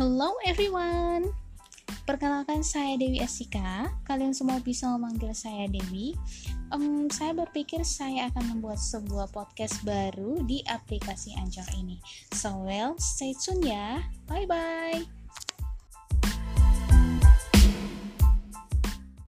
Hello everyone. Perkenalkan saya Dewi Asika. Kalian semua bisa memanggil saya Dewi. Um, saya berpikir saya akan membuat sebuah podcast baru di aplikasi Anchor ini. So well, stay tune ya. Bye bye.